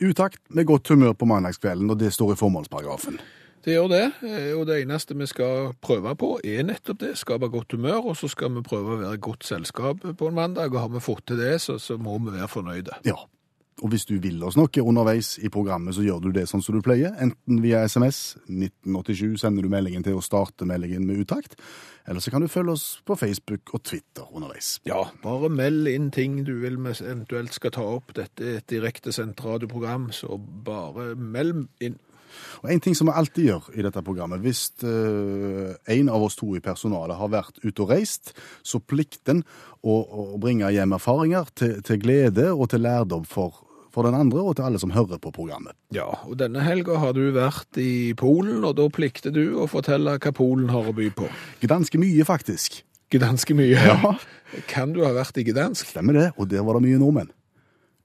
Utakt med godt humør på mandagskvelden, og det står i formålsparagrafen. Det gjør det, eh, og det eneste vi skal prøve på er nettopp det. Skape godt humør, og så skal vi prøve å være godt selskap på en mandag. Og har vi fått til det, så, så må vi være fornøyde. Ja. Og hvis du vil oss noe underveis i programmet, så gjør du det sånn som du pleier. Enten via SMS 1987 sender du meldingen til å starte meldingen med utakt, eller så kan du følge oss på Facebook og Twitter underveis. Ja, bare meld inn ting du vil vi eventuelt skal ta opp. Dette er et direktesendt radioprogram, så bare meld inn. Og En ting som vi alltid gjør i dette programmet, hvis uh, en av oss to i personalet har vært ute og reist, så plikten å, å bringe hjem erfaringer til, til glede og til lærdom for, for den andre og til alle som hører på programmet. Ja, og denne helga har du vært i Polen, og da plikter du å fortelle hva Polen har å by på. Ganske mye, faktisk. Ganske mye. Ja. Kan du ha vært i Gdansk? Stemmer det, og der var det mye nordmenn.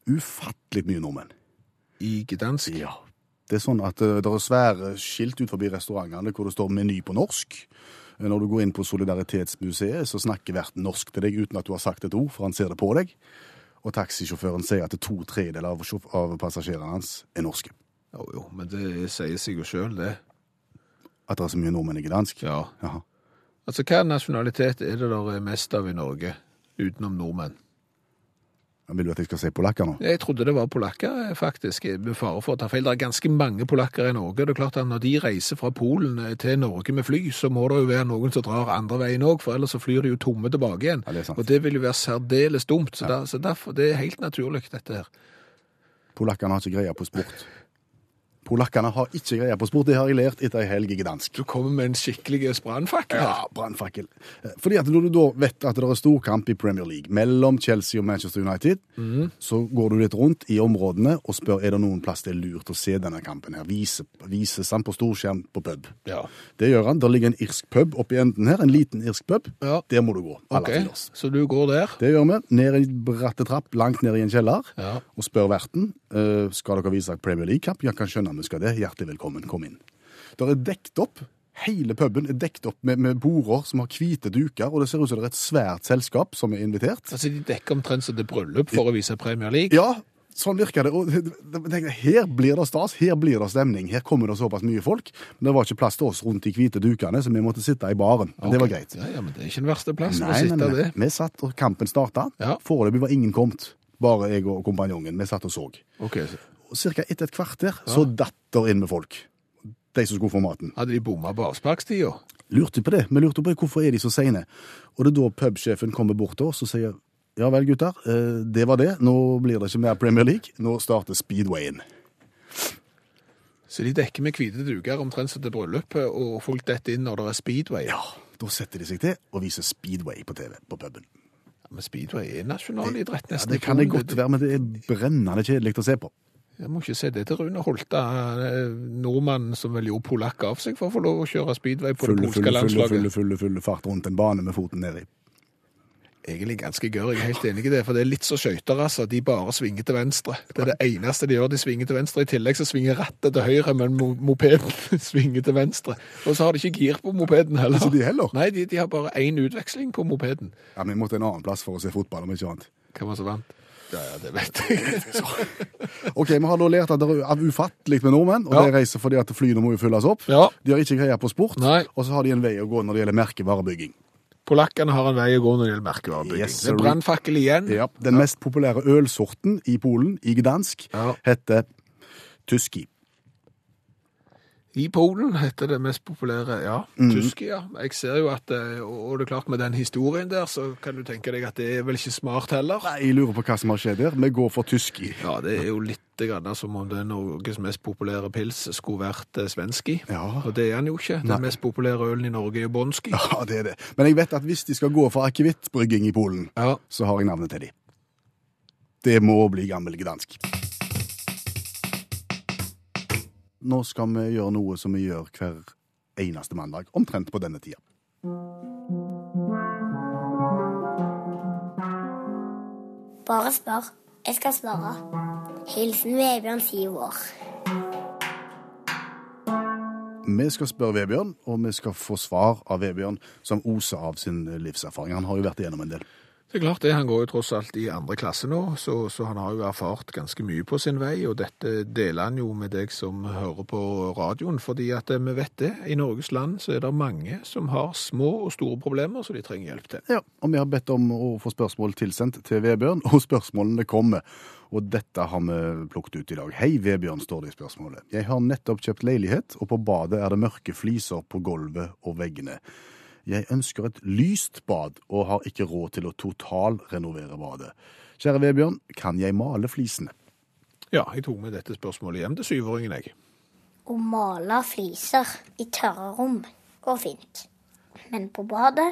Ufattelig mye nordmenn. I Gdansk? Ja. Det er sånn at eh, det er svære skilt ut forbi restaurantene hvor det står meny på norsk. Eh, Når du går inn på Solidaritetsmuseet, så snakker verten norsk til deg uten at du har sagt et ord, for han ser det på deg. Og taxisjåføren sier at to tredjedeler av, av passasjerene hans er norske. Jo, jo, men det sier seg jo sjøl, det. At det er så mye nordmenn i dansk? Ja. Jaha. Altså, hva nasjonalitet er det der er mest av i Norge, utenom nordmenn? Vil du at jeg skal si polakker nå? Jeg trodde det var polakker, faktisk, med fare for å ta feil. Det er ganske mange polakker i Norge. Det er klart at Når de reiser fra Polen til Norge med fly, så må det jo være noen som drar andre veien òg, for ellers så flyr de jo tomme tilbake igjen. Ja, det. Og det vil jo være særdeles dumt. Så, da, så derfor, det er helt naturlig, dette her. Polakkene har ikke greie på sport. Polakkene har ikke greie på sport. Det har jeg lært etter ei helg i Gdansk. Du kommer med en skikkelig brannfakkel. Ja, brannfakkel. Eh, Fordi at når du da vet at det er storkamp i Premier League mellom Chelsea og Manchester United, så går du litt rundt i områdene og spør er det noen plass det er lurt å se denne kampen her. Vise, vises han på storskjerm på pub. Ja. Det gjør han. Der ligger en irsk pub oppi enden her, en liten irsk pub. Ja. Der må du gå. Okay. Ok, så du går der. Det gjør vi. Ned i bratte trapp, langt ned i en kjeller, Ja. og spør verten skal dere vise Premier League-kamp. Ja, kan skjønne vi skal det. Hjertelig velkommen, kom inn. Der er dekt opp. Hele puben er dekt opp med, med border som har hvite duker, og det ser ut som det er et svært selskap som er invitert. Altså, De dekker omtrent som det er bryllup for å vise Premier League. Ja, sånn virker det. Og det- det- det- her blir det stas, her blir det stemning. Her kommer det såpass mye folk. Men det var ikke plass til oss rundt de hvite dukene, så vi måtte sitte i baren. Men det var greit. Ja, ja, men det er ikke den verste plassen å sitte nei, nei. det. Vi satt, og kampen starta. Ja. Foreløpig var ingen kommet. Bare jeg og kompanjongen. Vi satt og så. Okay. Og Cirka etter et kvarter så datt det inn med folk. De som skulle få maten. Hadde de bomma på avsparkstida? Lurte på det. Vi lurte på hvorfor er de så seine. Og det er da pubsjefen kommer bort til oss og sier ja vel, gutter, eh, det var det. Nå blir det ikke mer Premier League. Nå starter speedwayen. Så de dekker med hvite duker omtrent som til bryllupet, og folk detter inn når det er speedway. Ja, da setter de seg til og viser speedway på TV på puben. Men speedway er nasjonalidrett nesten. Ja, det kan det godt være, men det er brennende kjedelig å se på. Jeg må ikke si det til Rune Holta, eh, nordmannen som vel gjorde polakk av seg for å få lov å kjøre speedway på Fulle, det polske landslaget. fulle, fulle, fulle, fulle fart rundt en bane med foten nedi. Egentlig ganske gørr, jeg er helt enig i det, for det er litt så skøyter, altså. De bare svinger til venstre. Det er det eneste de gjør, de svinger til venstre. I tillegg så svinger rattet til høyre, men mo mopeden svinger til venstre. Og så har de ikke gir på mopeden heller. Ikke de heller? Nei, de, de har bare én utveksling på mopeden. Ja, Vi måtte en annen plass for å se fotball, om ikke annet. Hvem var som vant? Ja, ja, det vet jeg. Ok, Vi har da lært at det er ufattelig med nordmenn, og Ja. de reiser fordi at flyene må jo fylles opp. Ja. De har ikke greie på sport, Nei. og så har de en vei å gå når det gjelder merkevarebygging. Polakkene har en vei å gå når det gjelder merkevarebygging. Yes, det er brannfakkel igjen. Ja, Den mest populære ølsorten i Polen, i Gdansk, Ja. heter Tyski. I Polen heter det mest populære, ja, Mm. tyske, ja. Jeg ser jo at, eh, og det er klart med den historien der, så kan du tenke deg at det er vel ikke smart heller. Nei, Jeg lurer på hva som har skjedd her. Vi går for Tyski. Ja, det er jo litt grann som om det er Norges mest populære pils skulle vært eh, svenski. Ja. Og det er han jo ikke. Den mest populære ølen i Norge er bonski. Ja, det er det. Men jeg vet at hvis de skal gå for akevittbrygging i Polen, Ja. så har jeg navnet til de. Det må bli gammel Gdansk. Nå skal vi gjøre noe som vi gjør hver eneste mandag, omtrent på denne tida. Bare spør. Jeg skal svare. Hilsen Vebjørn, syv år. Vi skal spørre Vebjørn, og vi skal få svar av Vebjørn som oser av sin livserfaring. Han har jo vært igjennom en del. Det er klart det, Han går jo tross alt i andre klasse nå, så, så han har jo erfart ganske mye på sin vei. Og dette deler han jo med deg som hører på radioen, fordi at eh, vi vet det. I Norges land så er det mange som har små og store problemer som de trenger hjelp til. Ja, og vi har bedt om å få spørsmål tilsendt til Vebjørn, og spørsmålene kommer. Og dette har vi plukket ut i dag. Hei, Vebjørn, står det i spørsmålet. Jeg har nettopp kjøpt leilighet, og på badet er det mørke fliser på gulvet og veggene. Jeg ønsker et lyst bad, og har ikke råd til å totalrenovere badet. Kjære Vebjørn, kan jeg male flisene? Ja, jeg tok med dette spørsmålet hjem til syvåringen, jeg. Å male fliser i tørre rom går fint. Men på badet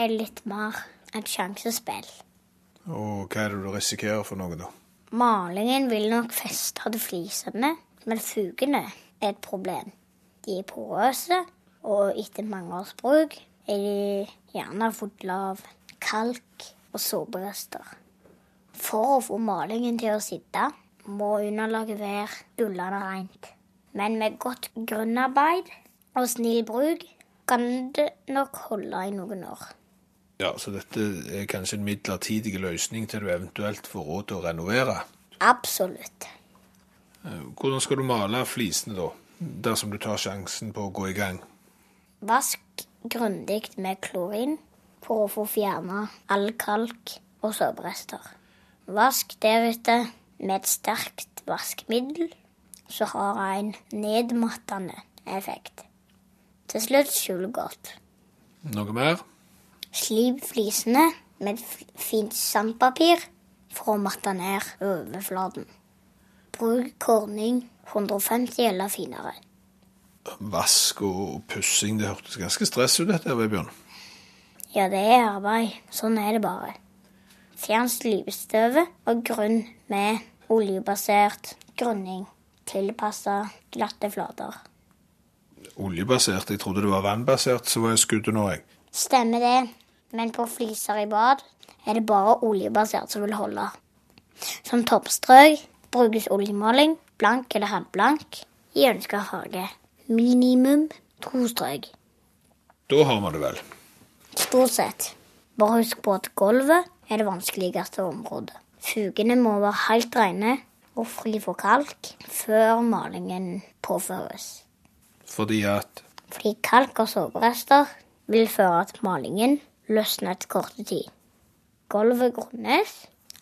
er litt mer et sjansespill. Og hva er det du risikerer for noe, da? Malingen vil nok feste til flisene, men fugene er et problem. De er porøse, og etter mange års bruk de gjerne fått lav kalk og såperester. For å få malingen til å sitte, må underlaget være dullende rent. Men med godt grunnarbeid og snill bruk kan det nok holde i noen år. Ja, Så dette er kanskje en midlertidig løsning til du eventuelt får råd til å renovere? Absolutt. Eh, Hvordan skal du male flisene, da? Dersom du tar sjansen på å gå i gang? Vask grundig med klorin for å få fjerna all kalk og såperester. Vask deretter med et sterkt vaskemiddel som har en nedmattende effekt. Til slutt skjul godt. Noe mer? Slip flisene med fint sandpapir for å matte ned overflaten. Bruk korning 150 eller finere. Vask og pussing, det hørtes ganske stress ut dette, her, Vebjørn. Ja, det er arbeid. Sånn er det bare. Fjern slipestøvet og grunn med oljebasert grunning. Tilpassa glatte flater. Oljebasert, jeg trodde det var vannbasert, så var jeg skuddet nå, jeg. Stemmer det, men på fliser i bad er det bare oljebasert som vil holde. Som toppstrøk brukes oljemaling, blank eller halvblank, i ønska farge. Minimum to strøk. Da har vi det vel. Stort sett. Bare husk på at gulvet er det vanskeligste området. Fugene må være helt rene og fri for kalk før malingen påføres. Fordi at Fordi kalk og såperester vil føre til malingen løsner etter korte tid. Gulvet grunnes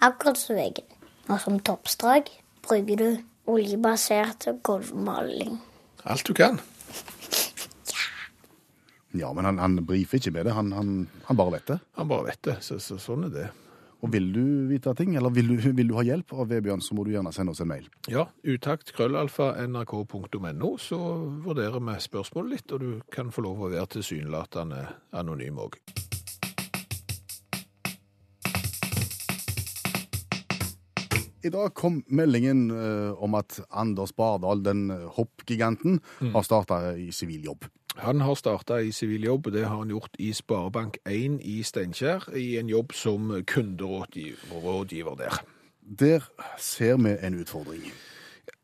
akkurat som veggen. Og som toppstrøk bruker du oljebasert gulvmaling. Alt du kan. Ja, men han, han brifer ikke med det. Han, han, han bare vet det. Han bare vet det, så, så sånn er det. Og vil du vite ting, eller vil du, vil du ha hjelp av Vebjørn, så må du gjerne sende oss en mail. Ja, utakt krøllalfa nrk.no, så vurderer vi spørsmålet litt, og du kan få lov å være tilsynelatende anonym òg. I dag kom meldingen eh, om at Anders Bardal, den hoppgiganten, mm. har starta i sivil jobb. Han har starta i sivil jobb, det har han gjort i Sparebank1 i Steinkjer, i en jobb som kunderådgiver der. Der ser vi en utfordring.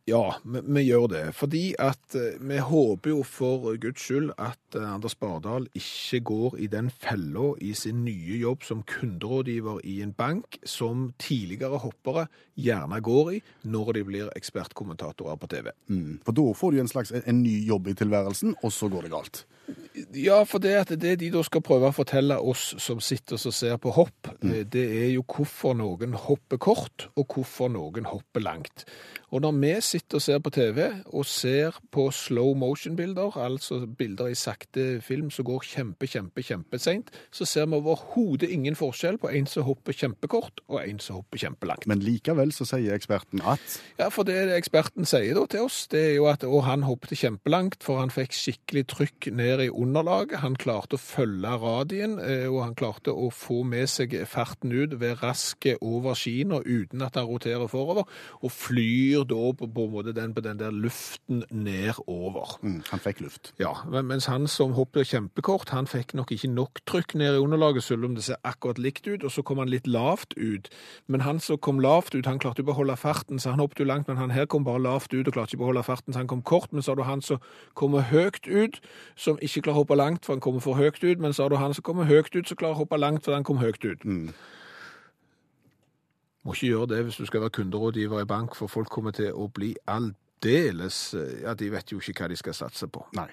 Ja, vi, vi gjør det. Fordi at eh, vi håper jo for Guds skyld at eh, Anders Bardal ikke går i den fella i sin nye jobb som kunderådgiver i en bank, som tidligere hoppere gjerne går i når de blir ekspertkommentatorer på TV. Mm. For da får du en slags en ny jobb i tilværelsen, og så går det galt. Ja, for det at det de da skal prøve å fortelle oss som sitter og ser på hopp, mm. det er jo hvorfor noen hopper kort, og hvorfor noen hopper langt. Og når vi sitter og ser på TV, og ser på slow motion-bilder, altså bilder i sakte ekte film som går kjempe, kjempe, kjempeseint, så ser vi overhodet ingen forskjell på en som hopper kjempekort, og en som hopper kjempelangt. Men likevel så sier eksperten at Ja, for det eksperten sier da til oss, det er jo at og han hoppet kjempelangt, for han fikk skikkelig trykk ned i underlaget. Han klarte å følge radien, eh, og han klarte å få med seg farten ut ved raske over skiene uten at han roterer forover, og flyr da på, på den, på den der luften nedover. mm, han fikk luft. Ja, mens han som hoppet kjempekort, han fikk nok ikke nok trykk ned i underlaget, selv om det ser akkurat likt ut, og så kom han litt lavt ut. Men han som kom lavt ut, han klarte jo å beholde farten, så han hoppet jo langt, men han her kom bare lavt ut og klarte ikke å beholde farten, så han kom kort. Men så har du han som kommer høyt ut, som ikke klarer å hoppe langt, for han kommer for høyt ut, men så har du han som kommer høyt ut, som klarer å hoppe langt, for han kom høyt ut. Mm. Må ikke gjøre det hvis du skal være kunderådgiver i bank, for folk kommer til å bli aldeles Ja, de vet jo ikke hva de skal satse på. Nei.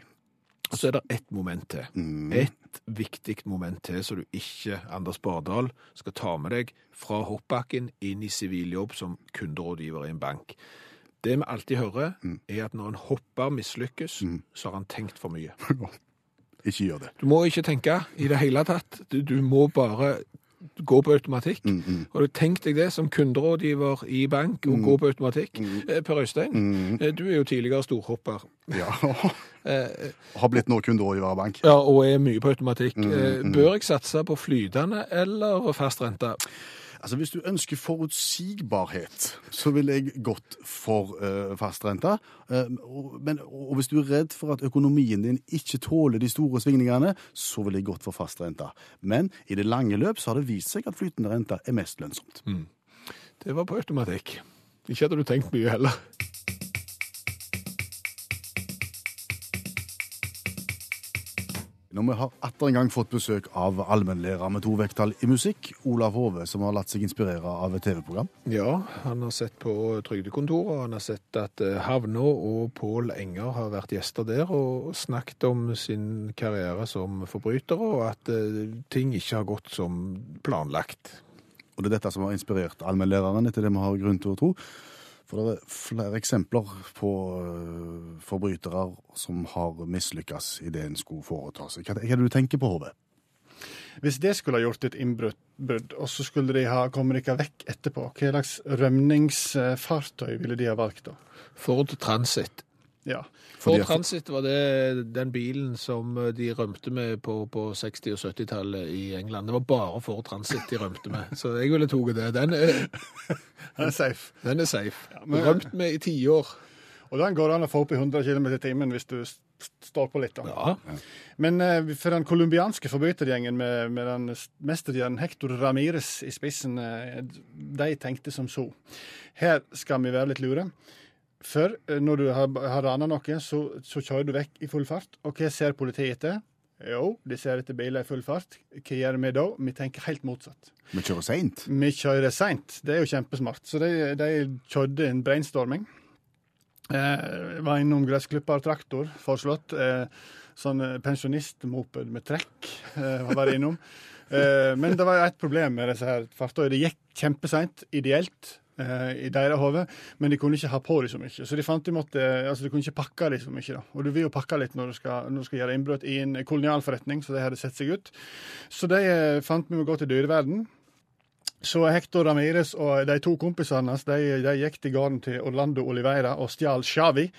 Og så er det ett moment til. Mm. Et viktig moment til, så du ikke, Anders Bardal, skal ta med deg fra hoppbakken inn i siviljobb som kunderådgiver i en bank. Det vi alltid hører, er at når en hopper mislykkes, så har han tenkt for mye. Ikke gjør det. Du må ikke tenke i det hele tatt. Du, du må bare gå på automatikk. Har du tenkt deg det som kunderådgiver i bank, å gå på automatikk? Eh, Per Øystein, eh, du er jo tidligere storhopper. Ja. Eh, Har blitt nå kunderådgiver i bank. Ja, og er mye på automatikk. Eh, Bør jeg satse på flytende eller fast rente? Altså, Hvis du ønsker forutsigbarhet, så vil jeg gått for uh, fastrenta. Uh, men, og hvis du er redd for at økonomien din ikke tåler de store svingningene, så vil jeg gått for fastrenta. Men i det lange løp så har det vist seg at flytende rente er mest lønnsomt. Det var på automatikk. Ikke hadde du tenkt mye heller. Når vi har atter en gang fått besøk av allmennlærer med to vekttall i musikk, Olav Hove, som har latt seg inspirere av et TV-program. Ja, han har sett på Trygdekontoret, han har sett at Havna Havnå og Pål Enger har vært gjester der og snakket om sin karriere som forbrytere, og at eh, ting ikke har gått som planlagt. Og det er dette som har inspirert allmennlæreren, etter det vi har grunn til å tro. For det er flere eksempler på øh, forbrytere som har mislykkes i det en skulle foreta seg. Hva hva er det du tenker på, Hove? Hvis det skulle ha gjort et innbrudd, og så skulle de ha kommet ikke vekk etterpå, hva slags rømningsfartøy ville de ha valgt da? Ford Transit. Ja. Ford at- Transit var det den bilen som eh, de rømte med på, på 60- og 70-tallet i England. Det var bare Ford Transit de rømte med, så jeg ville tatt det. Den er, Den er safe. den er safe. men- Rømt med i tiår. Og den går an å få opp i 100 km i timen hvis du står på litt. da. Ja. Men eh, for den colombianske forbrytergjengen med, med den mesterhjernen Hector Ramires i spissen, eh, de tenkte som så. Her skal vi være litt lure. For eh, når du har, har rana noe, så, så kjører du vekk i full fart. Og hva ser politiet etter? Jo, de ser etter biler i full fart. Hva gjør vi da? Vi tenker helt motsatt. Vi kjører seint. Vi kjører seint. Det er jo kjempesmart. Så de, de kjørte en brainstorming. Eh, var innom gressklippertraktor, foreslått. Eh, sånn eh, pensjonistmoped med trekk eh, var bare innom. Eh, men det var et problem med disse her fartøyene. Det gikk kjempeseint, ideelt. Eh, I deres hode, men de kunne ikke ha på dem så mye. Så de fant de måtte, altså de kunne ikke pakke dem så mye. da. Og du vil jo pakke litt når du skal, når du skal gjøre innbrudd i en kolonialforretning, så det hadde sett seg ut. Så de eh, fant vi å gå til dyreverden. Så Hector Ramires og de to kompisene hans de, de gikk til gården til Orlando Oliveira og stjal Xavi,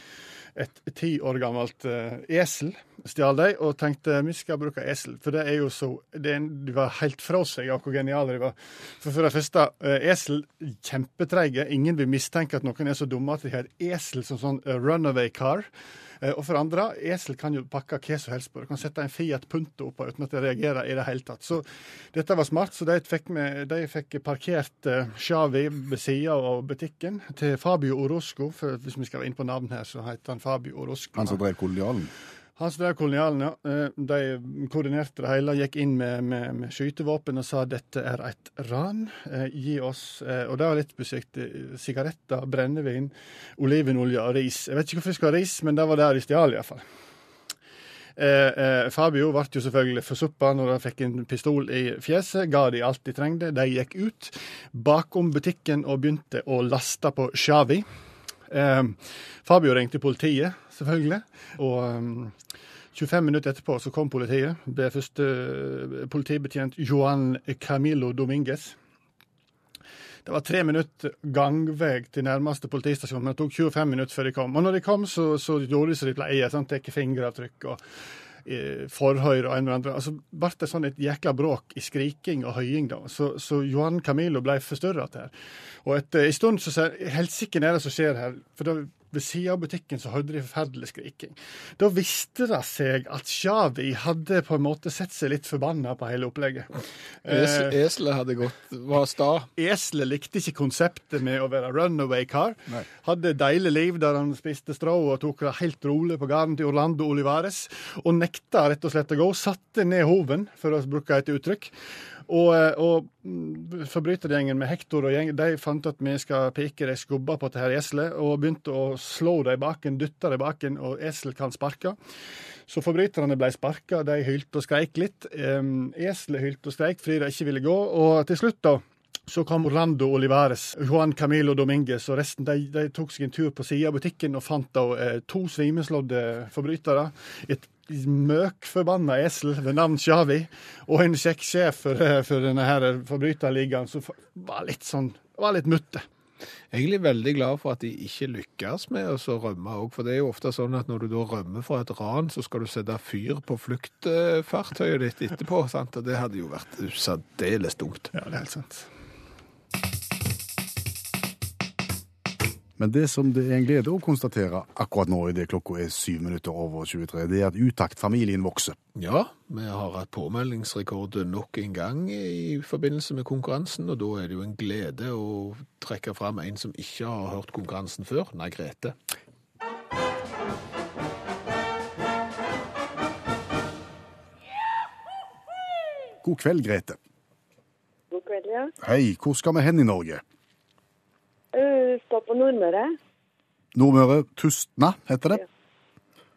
et ti år gammelt eh, esel. Stjal de og tenkte vi skal bruke esel, for det er jo så det er, De var helt fra seg av hvor geniale de var. For for det første, eh, esel kjempetreige. Ingen vil mistenke at noen er så dumme at de har et esel som sånn eh, runaway car. Eh, Og for andre, esel kan jo pakke hva som helst på. Du kan sette en Fiat Punto oppå uten at det reagerer i det hele tatt. Så dette var smart, så de fikk, med, de fikk parkert Shawi Xavi ved sida av butikken til Fabio Orosco. For hvis vi skal være inne på navn her, så heter han Fabio Orosco. Han som drev kolonialen. Han som drev kolonialen, ja. Eh, De koordinerte det hele, gikk inn med, med, med skytevåpen og sa dette er et ran. Eh, gi oss eh, Og det var litt spesielt. Sigaretter, brennevin, olivenolje og ris. Jeg vet ikke hvorfor de skal ha ris, men det var der de stjal, iallfall. Eh, eh, Fabio ble jo selvfølgelig forsuppa når han fikk en pistol i fjeset. Ga de alt de trengte. De gikk ut bakom butikken og begynte å laste på Xavi. Eh, Fabio ringte politiet, selvfølgelig. Og um, 25 minutter etterpå så kom politiet. Det første eh, politibetjent Johan Camilo Dominguez. Det var tre minutter gangvei til nærmeste politistasjon, men det tok 25 minutter før de kom. Og når de kom, så, så gjorde de som de pleier. sånn, Tar fingeravtrykk og eh, forhør og en eller annen. Altså, ble det sånn et jækla bråk i skriking og høying, da. Så, så Johan Camilo ble forstørra her. Og etter en stund så sier helt er det som skjer her. For da, ved sida av butikken så hørte de forferdelig skriking. Da visste det seg at Xavi hadde på en måte sett seg litt forbanna på hele opplegget. Es, Eh, eselet hadde gått var sta. Eselet likte ikke konseptet med å være runaway car. Nei. Hadde deilig liv der han spiste strå og tok det helt rolig på gården til Orlando Olivares. Og nekta rett og slett å gå. Satte ned hoven, for å bruke et uttrykk. Og, eh, og mm, forbrytergjengen med Hector og gjeng, de fant at vi skal peke de skubba på dette eselet, og begynte å slå dem baken, dytte dem baken, og esel kan sparke. Så forbryterne ble sparka, de hylte og skreik litt. Eselet hylte og skreik fordi de ikke ville gå, og til slutt, da, så kom Orlando Olivares, Juan Camilo Dominguez og resten de, de tok seg en tur på sida av butikken og fant da eh, to svimeslådde forbrytere. Et møkforbanna esel ved navn Shawi og en kjekk sjef for, for denne her forbryterligaen som var litt sånn var litt mutte. Egentlig veldig glad for at de ikke lykkes med å rømme òg, for det er jo ofte sånn at når du da rømmer fra et ran, så skal du sette fyr på fluktfartøyet ditt etterpå, sant? og det hadde jo vært særdeles dumt. Ja, det er helt sant. Men det som det er en glede å konstatere akkurat nå, i det klokka er syv minutter over 23, det er at utaktfamilien vokser. Ja, vi har hatt påmeldingsrekord nok en gang i forbindelse med konkurransen, og da er det jo en glede å trekke fram en som ikke har hørt konkurransen før, nei, Grete. God kveld, Grete. God kveld, ja. Hei, hvor skal vi hen i Norge? Stå på Nordmøre. Nordmøre, Tustna heter det.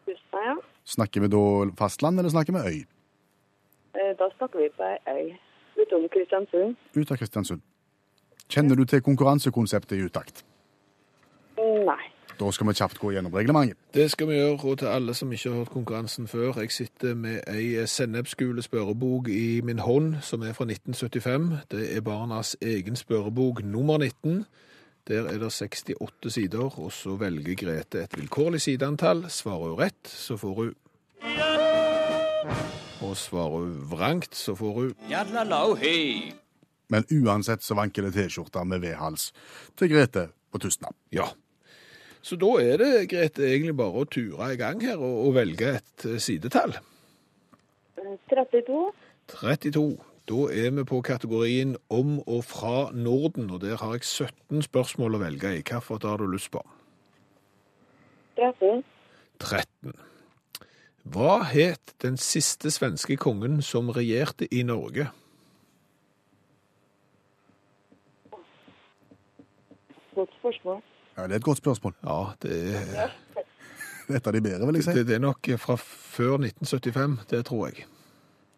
Tustna, ja. Snakker vi da fastland, eller snakker vi øy? Eh, Da snakker vi på ei øy utom Kristiansund. Ut av Kristiansund. Kjenner du til konkurransekonseptet i utakt? Nei. Da skal vi kjapt gå gjennom reglementet. Det skal vi gjøre, og til alle som ikke har hørt konkurransen før, jeg sitter med ei sennepsgule spørrebok i min hånd, som er fra 1975. Det er barnas egen spørrebok nummer 19. Der er det 68 sider, og så velger Grete et vilkårlig sideantall. Svarer hun rett, så får hun Og svarer hun vrangt, så får hun Men uansett så vanker det T-skjorte med V-hals til Grete på Tustna. ja. Så da er det, Grete, egentlig bare å ture i gang her og, og velge et eh, sidetall. Eh, 32. 32. Da er vi på kategorien om og fra Norden, og der har jeg 17 spørsmål å velge i. Hvilket har du lyst på? 13. 13. Hva het den siste svenske kongen som regjerte i Norge? Godt spørsmål. Ja, Det er et godt spørsmål. Ja, det er, Et av de bedre, vil jeg si. det, det er nok fra før 1975, det tror jeg.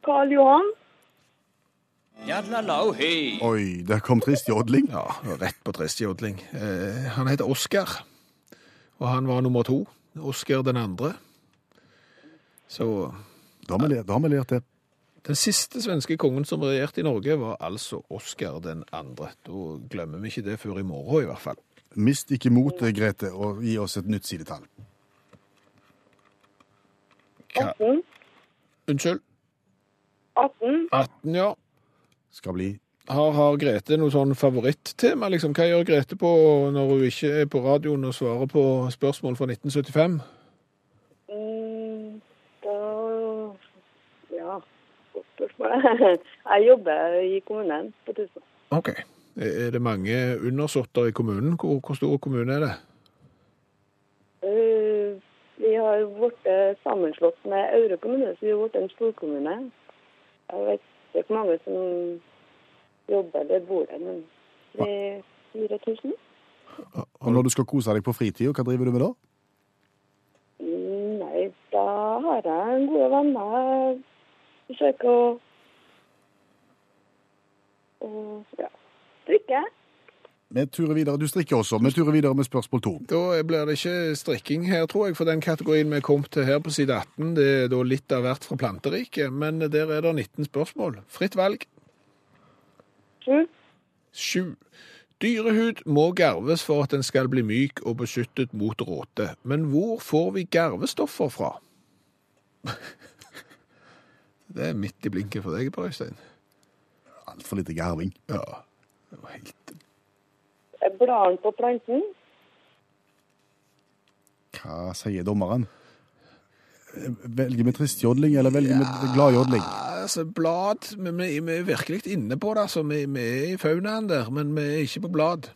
Karl Johan. Oi, der kom trist jodling. Ja, rett på trist jodling. Eh, han heter Oskar, og han var nummer to. Oskar den andre. Så Da har vi lært, da har vi lært det. Den siste svenske kongen som regjerte i Norge, var altså Oskar den andre. Da glemmer vi ikke det før i morgen, i hvert fall. Mist ikke motet, Grete, og gi oss et nytt sidetall. 18. Unnskyld. 18. 18, ja. Skal bli Har, har Grete noe sånn favorittema? Liksom? Hva gjør Grete på når hun ikke er på radioen og svarer på spørsmål fra 1975? Mm, da Ja, godt spørsmål. Jeg jobber i kommunen på Tusen. OK. Er det mange undersåtter i kommunen? Hvor, hvor stor kommune er det? Uh, Vi har blitt sammenslått med Aure kommune, så vi har blitt en storkommune. Jeg vet ikke hvor mange som jobber eller bor der, men 3000-4000? Og når du skal kose deg på fritida, hva driver du med da? Mm, Nei, da har jeg gode venner. Forsøker å, å ja, strikke. Vi turer videre. Du strikker også. Vi turer videre med spørsmål to. Da blir det ikke strikking her, tror jeg, for den kategorien vi er kommet til her på side 18, det er da litt av hvert fra planteriket, men der er det 19 spørsmål. Fritt valg. Sju. Sju. Dyrehud må garves for at den skal bli myk og beskyttet mot råte. Men hvor får vi garvestoffer fra? Det er midt i blinken for deg, Per Øystein. Altfor lite garving. Ja. Det var helt Bladene på planten? Hva sier dommeren? Velger vi tristjodling, eller velger vi? Ja, altså, blad Vi, vi, er virkelig inne på det. Altså, vi, vi er i faunaen der, men vi er ikke på blad.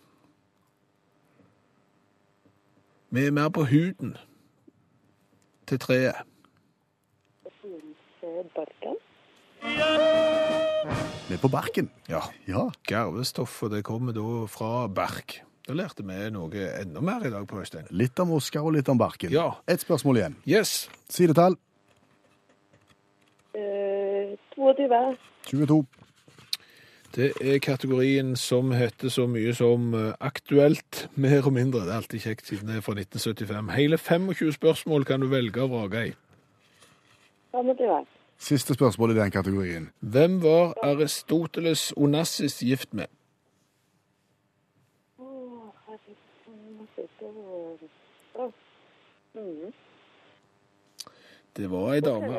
Vi er mer på huden til treet. Til barken? Vi er på barken. Ja. Ja. Garvestoffet det kommer da fra bark. Da lærte vi noe enda mer i dag på Øystein. Litt om Oskar og litt om barken. Ja. Ett spørsmål igjen. Yes. Sidetall Eh, 22. 22. Det er kategorien som heter så mye som eh, aktuelt, mer og mindre. Det er alltid kjekt siden det er fra 1975. Hele 25 spørsmål kan du velge og vrake i. 25. Siste spørsmål i den kategorien. Hvem var Aristoteles Onassis gift med? Det var ei dame.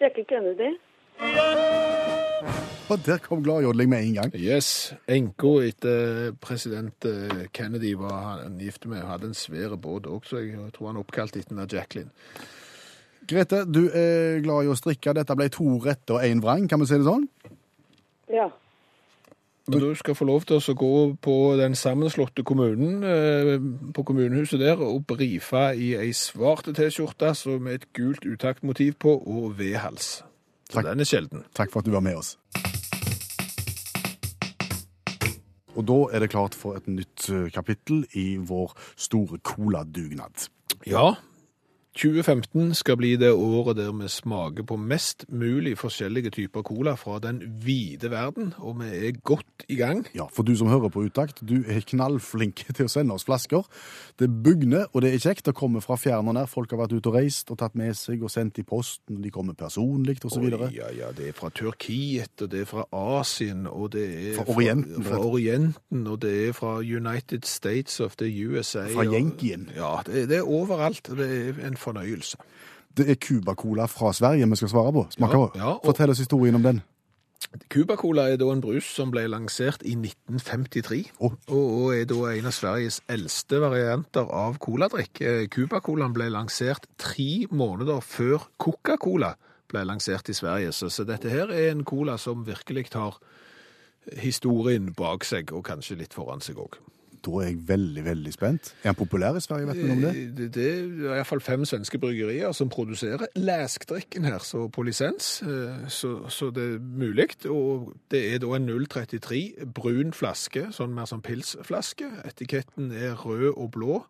Jackie Kennedy. Og der kom gladjodling med en gang. Yes. Enka etter president eh, Kennedy var han gift med. Hadde en svær båt også, jeg tror han oppkalte oppkalt etter Jacqueline. Grete, du er glad i å strikke. Dette ble to rette og én vrang, kan vi si det sånn? Ja. Og du skal få lov til å gå på den sammenslåtte kommunen, eh, på kommunehuset der, og brife i ei svarte T-skjorte så med et gult utaktmotiv på og V-hals. Så Takk. den er sjelden. Takk for at du var med oss. Og da er det klart for et nytt eh, kapittel i vår store coladugnad. Ja, 2015 skal bli det året der vi smaker på mest mulig forskjellige typer cola fra den vide verden, og vi er godt i gang. Ja, for du som hører på Utakt, du er knallflink til å sende oss flasker. Det bugner, og det er kjekt. Det kommer fra fjern og nær. Folk har vært ute og reist og tatt med seg og sendt i posten. De kommer personlig, videre. Ja, ja, det er fra Turkiet, og det er fra Asien, og det er Fra Orienten, fra, fra Orienten, og det er fra United States of the USA. Fra Yankeen. Ja, det, det er overalt, det er en fornøyelse. Det er Cuba-cola fra Sverige vi skal svare på. Smaker Ja, på. ja, og- Fortell oss historien om den. Cuba Cola er da en brus som ble lansert i 1953, oh. og, er da en av Sveriges eldste varianter av coladrikk. Eh, Cuba Colaen ble lansert tre måneder før Coca-Cola ble lansert i Sverige, så, så dette her er en cola som virkelig tar historien bak seg, og kanskje litt foran seg òg. Da er jeg veldig, veldig spent. Er han populær i Sverige, vet noe om det? Det, det er iallfall fem svenske bryggerier som produserer leskdrikken her, så på lisens. eh, Så, så det er mulig. Og det er da en 033 brun flaske, sånn mer som pilsflaske. Etiketten er rød og blå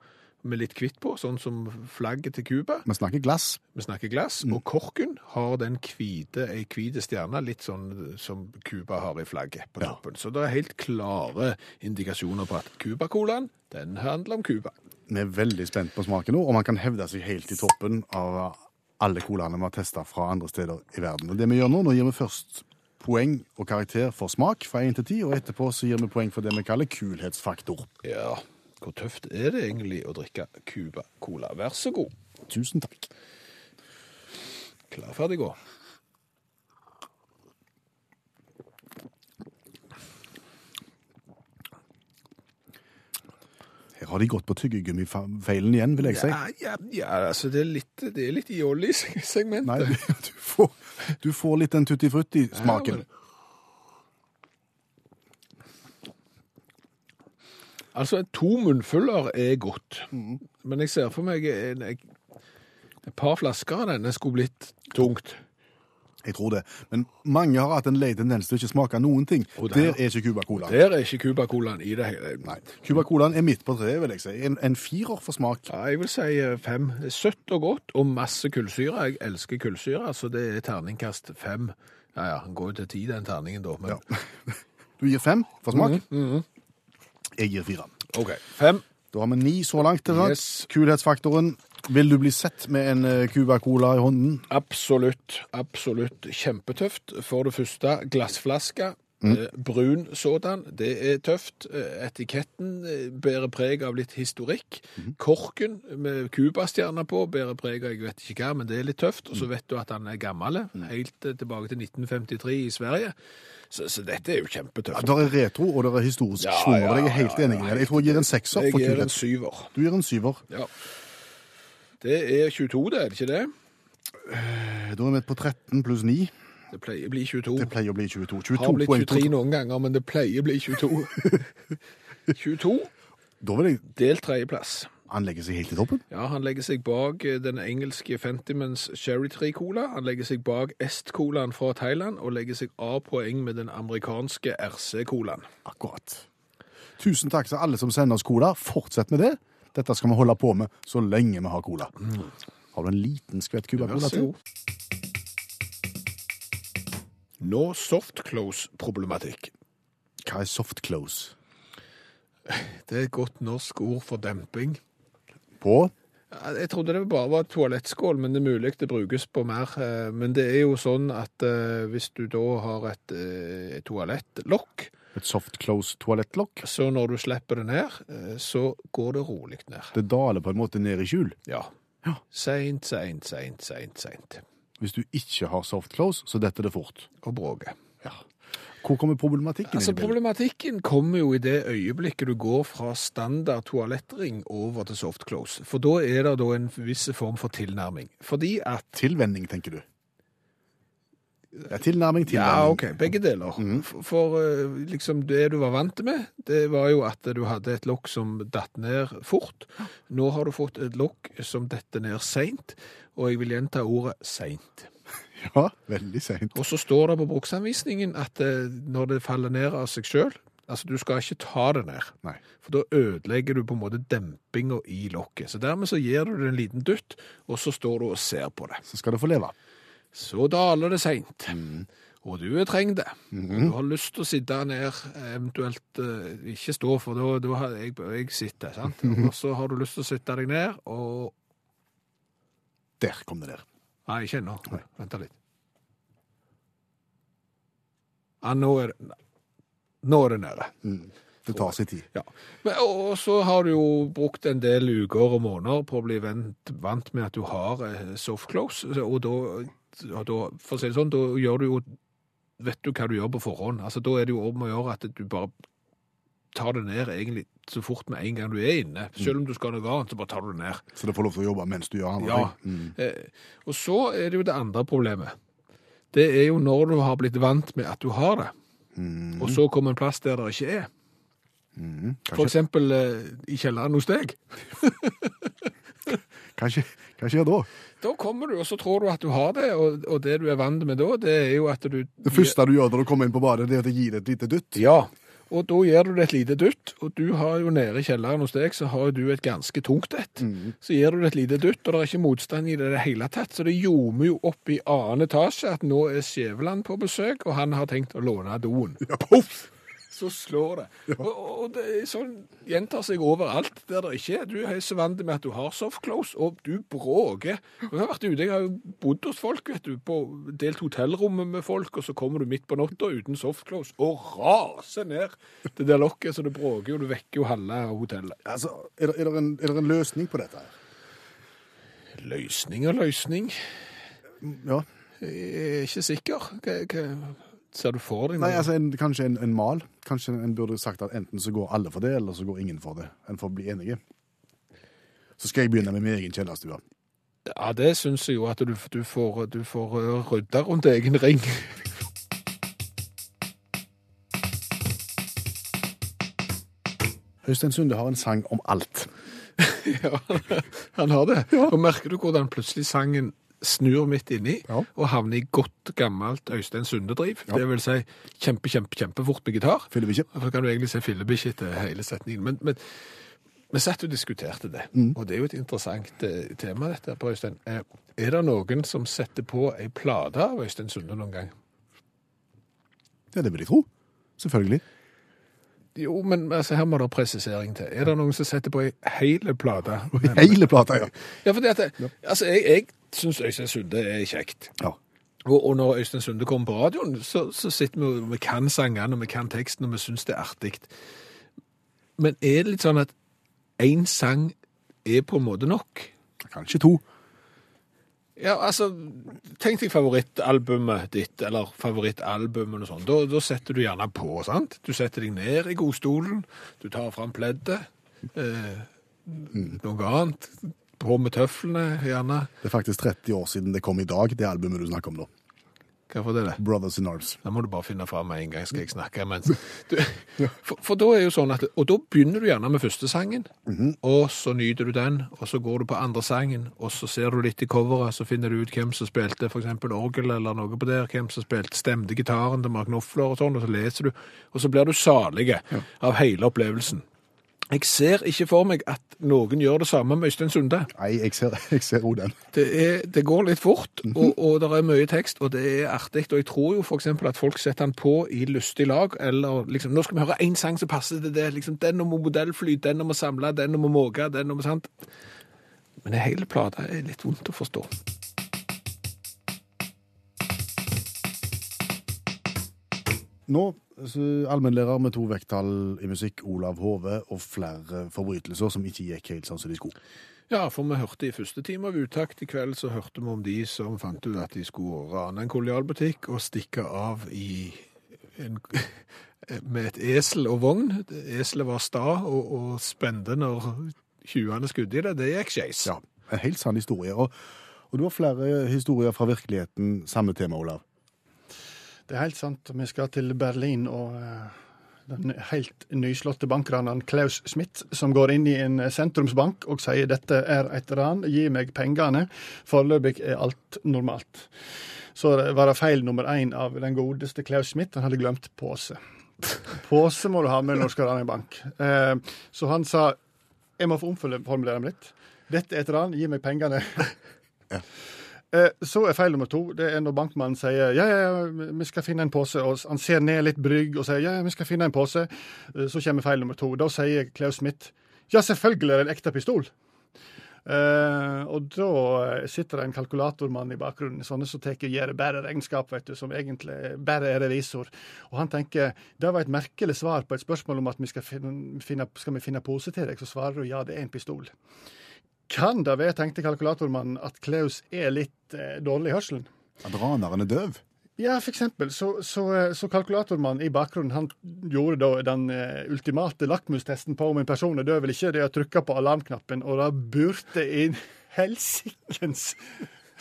med litt hvitt på, sånn som flagget til Cuba. Vi snakker glass. Vi snakker glass. Og korken har den hvite, ei hvit stjerne, litt sånn som Cuba har i flagget på Ja. toppen. Så det er helt klare indikasjoner på at Cuba-colaen, den handler om Cuba. Vi er veldig spent på smaken nå, og man kan hevde seg helt i toppen av alle colaene vi har testa fra andre steder i verden. Og det vi gjør nå, nå gir vi først poeng og karakter for smak fra 1 til 10, og etterpå så gir vi poeng for det vi kaller kulhetsfaktor. Ja, hvor tøft er det egentlig å drikke Cuba Cola? Vær så god. Tusen takk. Klar, ferdig, gå. Her har de gått på tyggegummifeilen igjen, vil jeg si. Ja, ja, ja, altså det er litt, det er litt i segmentet. Nei, du får, du får litt den tutti frutti-smaken. Ja, Altså, to munnfuller er godt, men jeg ser for meg en, et par flasker av denne skulle blitt tungt. Jeg tror det. Men mange har hatt en lei tendens til ikke smake noen ting. Og der- Der er ikke Cuba-colaen. Der er ikke Cuba-colaen i det hele. Nei. Cuba-colaen er midt på treet, vil jeg si. En, en firer for smak. Ja, jeg vil si eh, fem. Søtt og godt, og masse kullsyre. Jeg elsker kullsyre, så det er terningkast fem. Ja, ja, den går jo til ti, den terningen da. Men Ja. Du gir fem for smak. Mhm, Jeg gir fire. OK. Fem. Da har vi ni så langt. til sant? Yes. Kulhetsfaktoren. Vil du bli sett med en eh, Cuba Cola i hånden? Absolutt. Absolutt kjempetøft. For det første, glassflaske. Eh, brun sådan. Det er tøft. Eh, Etiketten eh, bærer preg av litt historikk. Korken med Cuba-stjerna på bærer preg av jeg vet ikke hva, men det er litt tøft. Og så vet du at han er gammel. Helt eh, tilbake til 1953 i Sverige. Så, så dette er jo Ja, kjempetøft. det er retro, og det er historisk Ja, schwung. ja, Jeg er helt enig ja, med deg. Jeg tror jeg gir en sekser Jeg gir en syver. Du gir en syver. Ja. Det er 22, det, er det ikke det? Da er vi på 13 pluss 9. Det pleier å bli 22. Det pleier å bli 22. har 22 blitt poeng. 23 noen ganger, men det pleier å bli 22. 22, Da vil jeg delt tredjeplass. Han legger seg helt i toppen. Ja, han legger seg bak eh, den engelske Fentimans Cherry Tree Cola. Han legger seg bak Est-colaen fra Thailand, og legger seg av poeng med den amerikanske RC-colaen. Akkurat. Tusen takk til alle som sender oss cola. Fortsett med det. Dette skal vi holde på med så lenge vi har cola. Har du en liten skvett Cuba Vær Cola så til? god. Nå softclose-problematikk. Hva er soft close? Det er et godt norsk ord for demping. På? Jeg trodde det bare var toalettskål, men det er mulig det brukes på mer. eh, Men det er jo sånn at eh, hvis du da har et eh, toalettlokk, Et soft close toalettlokk? så når du slipper det ned, så går det rolig ned. Det daler på en måte ned i skjul. Ja. Ja. Seint, seint, seint, seint, seint. Hvis du ikke har soft close, så detter det fort. Og bråke. Ja. Hvor kommer problematikken Altså, inn i bildet? problematikken kommer jo i det øyeblikket du går fra standard toalettring over til soft close. For da er det da en viss form for tilnærming. Fordi at Tilvenning, tenker du? Ja, tilnærming, tilnærming. Ja, OK. Begge deler. For, for eh, liksom det du var vant med, det var jo at du hadde et lokk som datt ned fort. Nå har du fått et lokk som detter ned seint, og jeg vil gjenta ordet seint. Ja, veldig seint. Og så står det på bruksanvisningen at eh, når det faller ned av seg sjøl Altså, du skal ikke ta det ned, Nei. for da ødelegger du på en måte dempinga i lokket. Så dermed så gir du det en liten dutt, og så står du og ser på det. Så skal det få leve. Så daler det seint, og du er trengt det. Du har lyst til å sitte ned, eventuelt eh, ikke stå, for da, da har jeg, jeg sitter, sant? Og så har du lyst til å sitte deg ned, og Der kom det der. Nei, ikke ennå. Vent litt. Ja, nå er det Nå er det nede. Det tar sin tid. Ja. Men, og og så har du jo brukt en del uker og måneder på å bli vant, vant med at du har eh, soft close, og da, og da, for å si det sånn, da gjør du jo Vet du hva du gjør på forhånd? Altså, Da er det jo om å gjøre at du bare tar det ned egentlig så fort med en gang du er inne. Selv om du skal noe annet, så bare tar du det ned. Så det får lov til å jobbe mens du gjør andre Ja. ting. Mm. Eh, og så er det jo det andre problemet. Det er jo når du har blitt vant med at du har det, og så kommer en plass der det ikke er. Mm. For eksempel eh, i kjelleren hos deg. Hva skjer, hva skjer da? Da kommer du, og så tror du at du har det, og, og det du er vant med da, det er jo at du... Det første du gjør når du kommer inn på badet, det er å gi det et lite dytt. Ja, og da gir du det et lite dutt, og du har jo nede i kjelleren hos deg, så har du et ganske tungt et. Så gir du det et lite dutt, og det er ikke motstand i det i det hele tatt, så det ljomer jo opp i annen etasje at nå er Skjæveland på besøk, og han har tenkt å låne doen. Ja, Poff! Så slår det. Og, og det sånn gjentar seg overalt der det ikke er. Du er så vant med at du har soft close, og du bråker. Jeg har vært ute, jeg har jo bodd hos folk, vet du, på delt hotellrommet med folk, og så kommer du midt på natta uten soft close og raser ned det der lokket, så det bråker, og du vekker jo halve hotellet. Altså, er, det, er, det en, er det en løsning på dette? her? Løsning og løsning. Ja. Jeg er ikke sikker. Hva, hva ser du for deg? Nei, altså en, kanskje en, en mal. Kanskje en burde sagt at enten så går alle for det, eller så går ingen for det. En får bli enige. Så skal jeg begynne med min egen kjellerstue. Ja, det syns jeg jo at du, du får, du får uh, rydda rundt egen ring. Øystein Sunde har en sang om alt. ja, han har det. Og merker du hvordan plutselig sangen snur midt inni Ja. og havner i godt gammelt Øystein Sunde-driv. Ja. Det vil si kjempe, kjempe, kjempefort med gitar. Fillebikkje. Da kan du egentlig se fillebikkje etter hele setningen. Men, men vi satt og diskuterte det, og det er jo et interessant eh, tema dette på Øystein. Eh, er det noen som setter på ei plate av Øystein Sunde noen gang? Ja, det vil jeg tro. Selvfølgelig. Jo, men altså, her må det presisering til. Er det noen som setter på ei hele plate? Hele plate, ja. Ja, fordi at altså, jeg, jeg syns Øystein Sunde er kjekt. ja. Og, og når Øystein Sunde kommer på radioen, så, så sitter vi og vi kan sangene, og vi kan teksten, og vi syns det er artig. Men er det litt sånn at én sang er på en måte nok? Kanskje to. Ja, altså, tenk deg favorittalbumet ditt, eller favorittalbumet og sånn. Da, da setter du gjerne på, sant? Du setter deg ned i godstolen, du tar fram pleddet, eh, noe annet, på med tøflene, gjerne. Det er faktisk 30 år siden det kom i dag, det albumet du snakker om nå. Hvorfor det? det? Brothers in Arms. Da må du bare finne fram med en gang, skal jeg snakke. Mens du, for, for da er jo sånn at, og da begynner du gjerne med første sangen, og så nyter du den, og så går du på andre sangen, og så ser du litt i coveret, så finner du ut hvem som spilte eksempel orgel eller noe på der, hvem som spilte stemte gitaren til Mark Knopfler og sånn, og så leser du, og så blir du salige av hele opplevelsen. Jeg ser ikke for meg at noen gjør det samme med Øystein Sunde. Nei, jeg ser, jeg ser også den. Det, er, det går litt fort, og, og det er mye tekst, og det er artig. Og jeg tror jo eksempel at folk setter den på i lystig lag, eller liksom, nå skal vi høre en sang som passer til det, liksom, den om modellfly, den om å samle, den om å måke, den om sant. Men det hele plata er litt vondt å forstå. Nå, allmennlærer med to vekttall i musikk, Olav Hove, og flere forbrytelser som ikke gikk helt sånn som de skulle. Ja, for vi hørte i første time av uttakt i kveld, så hørte vi om de som fant ut at de skulle rane en kolonialbutikk og stikke av i en, med et esel og vogn. Eselet var sta og, og spente når tjuvene skudde i det. Det gikk skeis. Ja, en helt sann historie. Og, og du har flere historier fra virkeligheten, samme tema, Olav. Det er helt sant. Vi skal til Berlin og eh, den helt nyslåtte bankraneren Klaus Schmidt, som går inn i en sentrumsbank og sier dette er et ran, gi meg pengene. Foreløpig er alt normalt. Så var det feil nummer én av den godeste Klaus Schmidt. Han hadde glemt pose. Pose må du ha med når du skal rane en bank. Eh, så han sa jeg må få omformulere meg litt. Dette er et ran, gi meg pengene. Eh, Så er feil nummer to det er når bankmannen sier ja, ja, ja, vi skal finne en pose, og han ser ned litt brygg og sier ja, ja, vi skal finne en pose. Eh, Så kommer feil nummer to. Da sier Klaus Smith ja, selvfølgelig er det en ekte pistol. Uh, og da sitter det en kalkulatormann i bakgrunnen, sånne som tar gjør bare regnskap, vet du, som egentlig bare er revisor. Og han tenker det var et merkelig svar på et spørsmål om at vi skal finne, skal vi finne pose til deg, så svarer du ja, det er en pistol. Kan det være, tenkte kalkulatormannen, at Klaus er litt eh, dårlig i hørselen? At raneren er døv. Ja, for eksempel. Så, så, så kalkulatormannen i bakgrunnen han gjorde da den eh, ultimate lakmustesten på om en person er døv eller ikke. Det er å trykke på alarmknappen, og det burte inn helsikens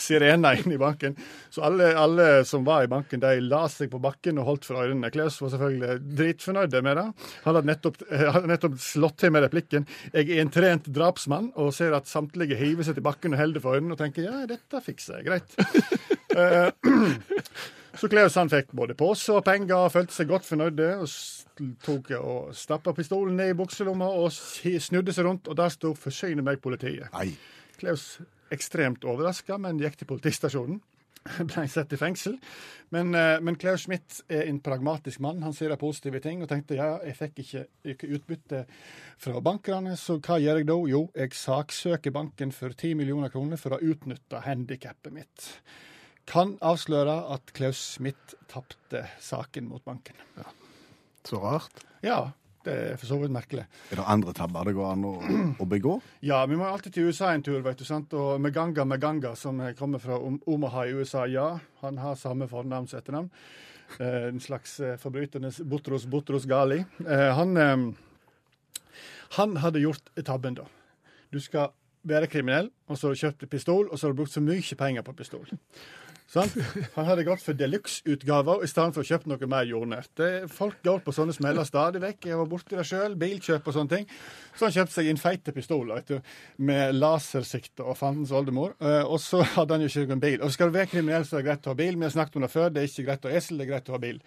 sirener inn i banken. Så alle, alle som var i banken, de la seg på bakken og holdt for ørene. Klaus var selvfølgelig dritfornøyd med det. Han hadde nettopp, eh, hadde nettopp slått til med replikken 'Jeg er en trent drapsmann', og ser at samtlige hiver seg til bakken og holder for ørene og tenker 'ja, dette fikser jeg greit'. Eh, Så Klaus han fikk både pose og penger og følte seg godt fornøyde. og tok og Stappa pistolen ned i bukselomma og snudde seg rundt, og der sto 'Forsyne meg, politiet'. Nei. Klaus ekstremt overraska, men gikk til politistasjonen. Ble satt i fengsel. Men, eh, men Klaus Schmidt er en pragmatisk mann. Han sier de positive ting og tenkte ja, jeg fikk ikke, ikke utbytte fra bankerne, så hva gjør jeg da? Jo, jeg saksøker banken for 10 millioner kroner for å utnytte handikappet mitt. Kan avsløre at Klaus Schmidt tapte saken mot banken. Så rart. Ja, det er for så vidt merkelig. Er det andre tabber det går an å, å begå? Ja, vi må alltid til USA en tur, vet du. sant? Og Meganga Meganga, som kommer fra Omaha i USA, ja, han har samme fornavn som etternavn. Eh, en slags eh, forbryternes Butros Butros Gali. Eh, han, eh, han hadde gjort tabben, da. Du skal være kriminell, og så har du kjøpt pistol, og så har du brukt så mye penger på pistol. Sant? Han hadde gått for deluxe-utgaver i stedet for å kjøpe noe mer jordnært. Folk går på sånne smeller stadig vekk. Jeg var borti det sjøl. Bilkjøp og sånne ting. Så han kjøpte seg en feite pistol vet du, med lasersikte og fandens oldemor. Eh, Og så hadde han jo ikke noen bil. Og skal du være kriminell, så er det greit å ha bil. Vi har snakket om det før. Det er ikke greit å ha esel, det er greit å ha bil.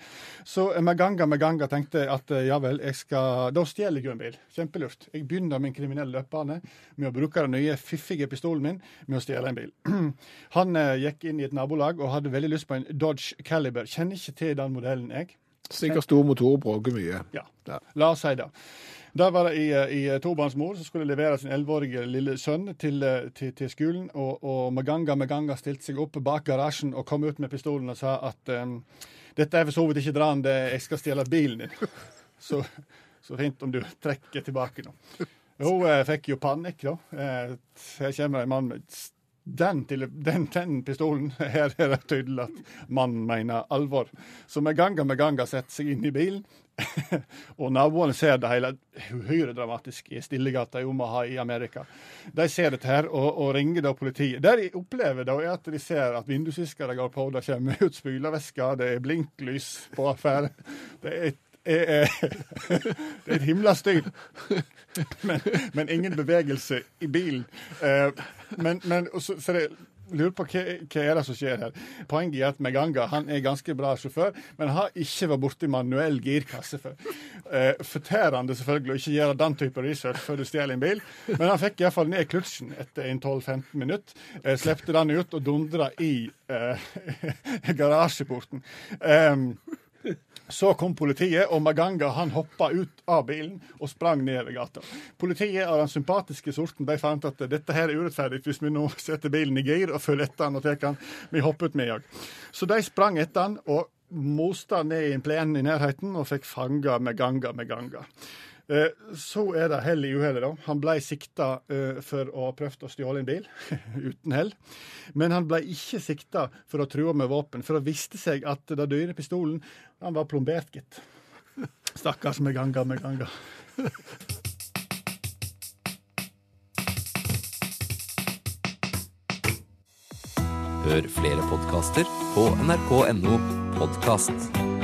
Så eh, Meganga Meganga tenkte at eh, ja vel, jeg skal Da stjeler jeg jo en bil. Kjempelurt. Jeg begynner min kriminelle løpebane med å bruke den nye, fiffige pistolen min med å stjele en bil. Han gikk inn i et nabolag og hadde veldig lyst på en Dodge Caliber. Kjenner ikke til den modellen, jeg. Sikkert stor motor, bråker mye. Ja, Ja. la oss si det. Der var det i, i tobarnsmor som skulle levere sin elleveårige lille sønn til, eh, til, til skolen, og, og Maganga Maganga stilte seg opp bak garasjen og kom ut med pistolen og sa at um, dette er for så vidt ikke dran, det jeg skal stjele bilen din. Så, så fint om du trekker tilbake nå. Hun eh, fikk jo panikk, da. Eh, her kommer en mann med den, den, den pistolen. Her er det tydelig at mannen mener alvor. Så med ganga med ganga setter seg inn i bilen. og naboene ser det hele. Uhyre dramatisk i Stillegata i Omaha i Amerika. De ser dette her og, og ringer da politiet. Det de opplever, da, er at de ser at vindusviskere går på, det kommer ut spylervæsker, det er blinklys på affære. Det er, er, er, det er et himla styr. Men, men ingen bevegelse i bilen. Eh, men, men så, så det, lurer på hva, hva er det som skjer her. Poenget er at Meganga han er ganske bra sjåfør, men har ikke vært borti manuell girkasse før. Eh, Fortærende selvfølgelig å ikke gjøre den type research før du stjeler en bil, men han fikk iallfall ned kløtsjen etter en 12-15 minutter. Eh, slepte den ut og dundra i eh, garasjeporten. Um, så kom politiet, og Maganga han hoppa ut av bilen og sprang ned gata. Politiet av den sympatiske sorten de fant at dette her er urettferdig hvis vi nå setter bilen i gir og følger etter han og tar han. Vi hopper ut med òg. Så de sprang etter han og moste ned i en plen i nærheten og fikk fanga Maganga Maganga. Eh, Så er det hell i uhellet, da. Han ble sikta eh, for å ha prøvd å stjåle en bil, uten hell. Men han ble ikke sikta for å true med våpen, for det viste seg at den dyre pistolen han var plombert, gitt. Stakkars med ganga med ganga. Hør flere podkaster på nrk.no podkast.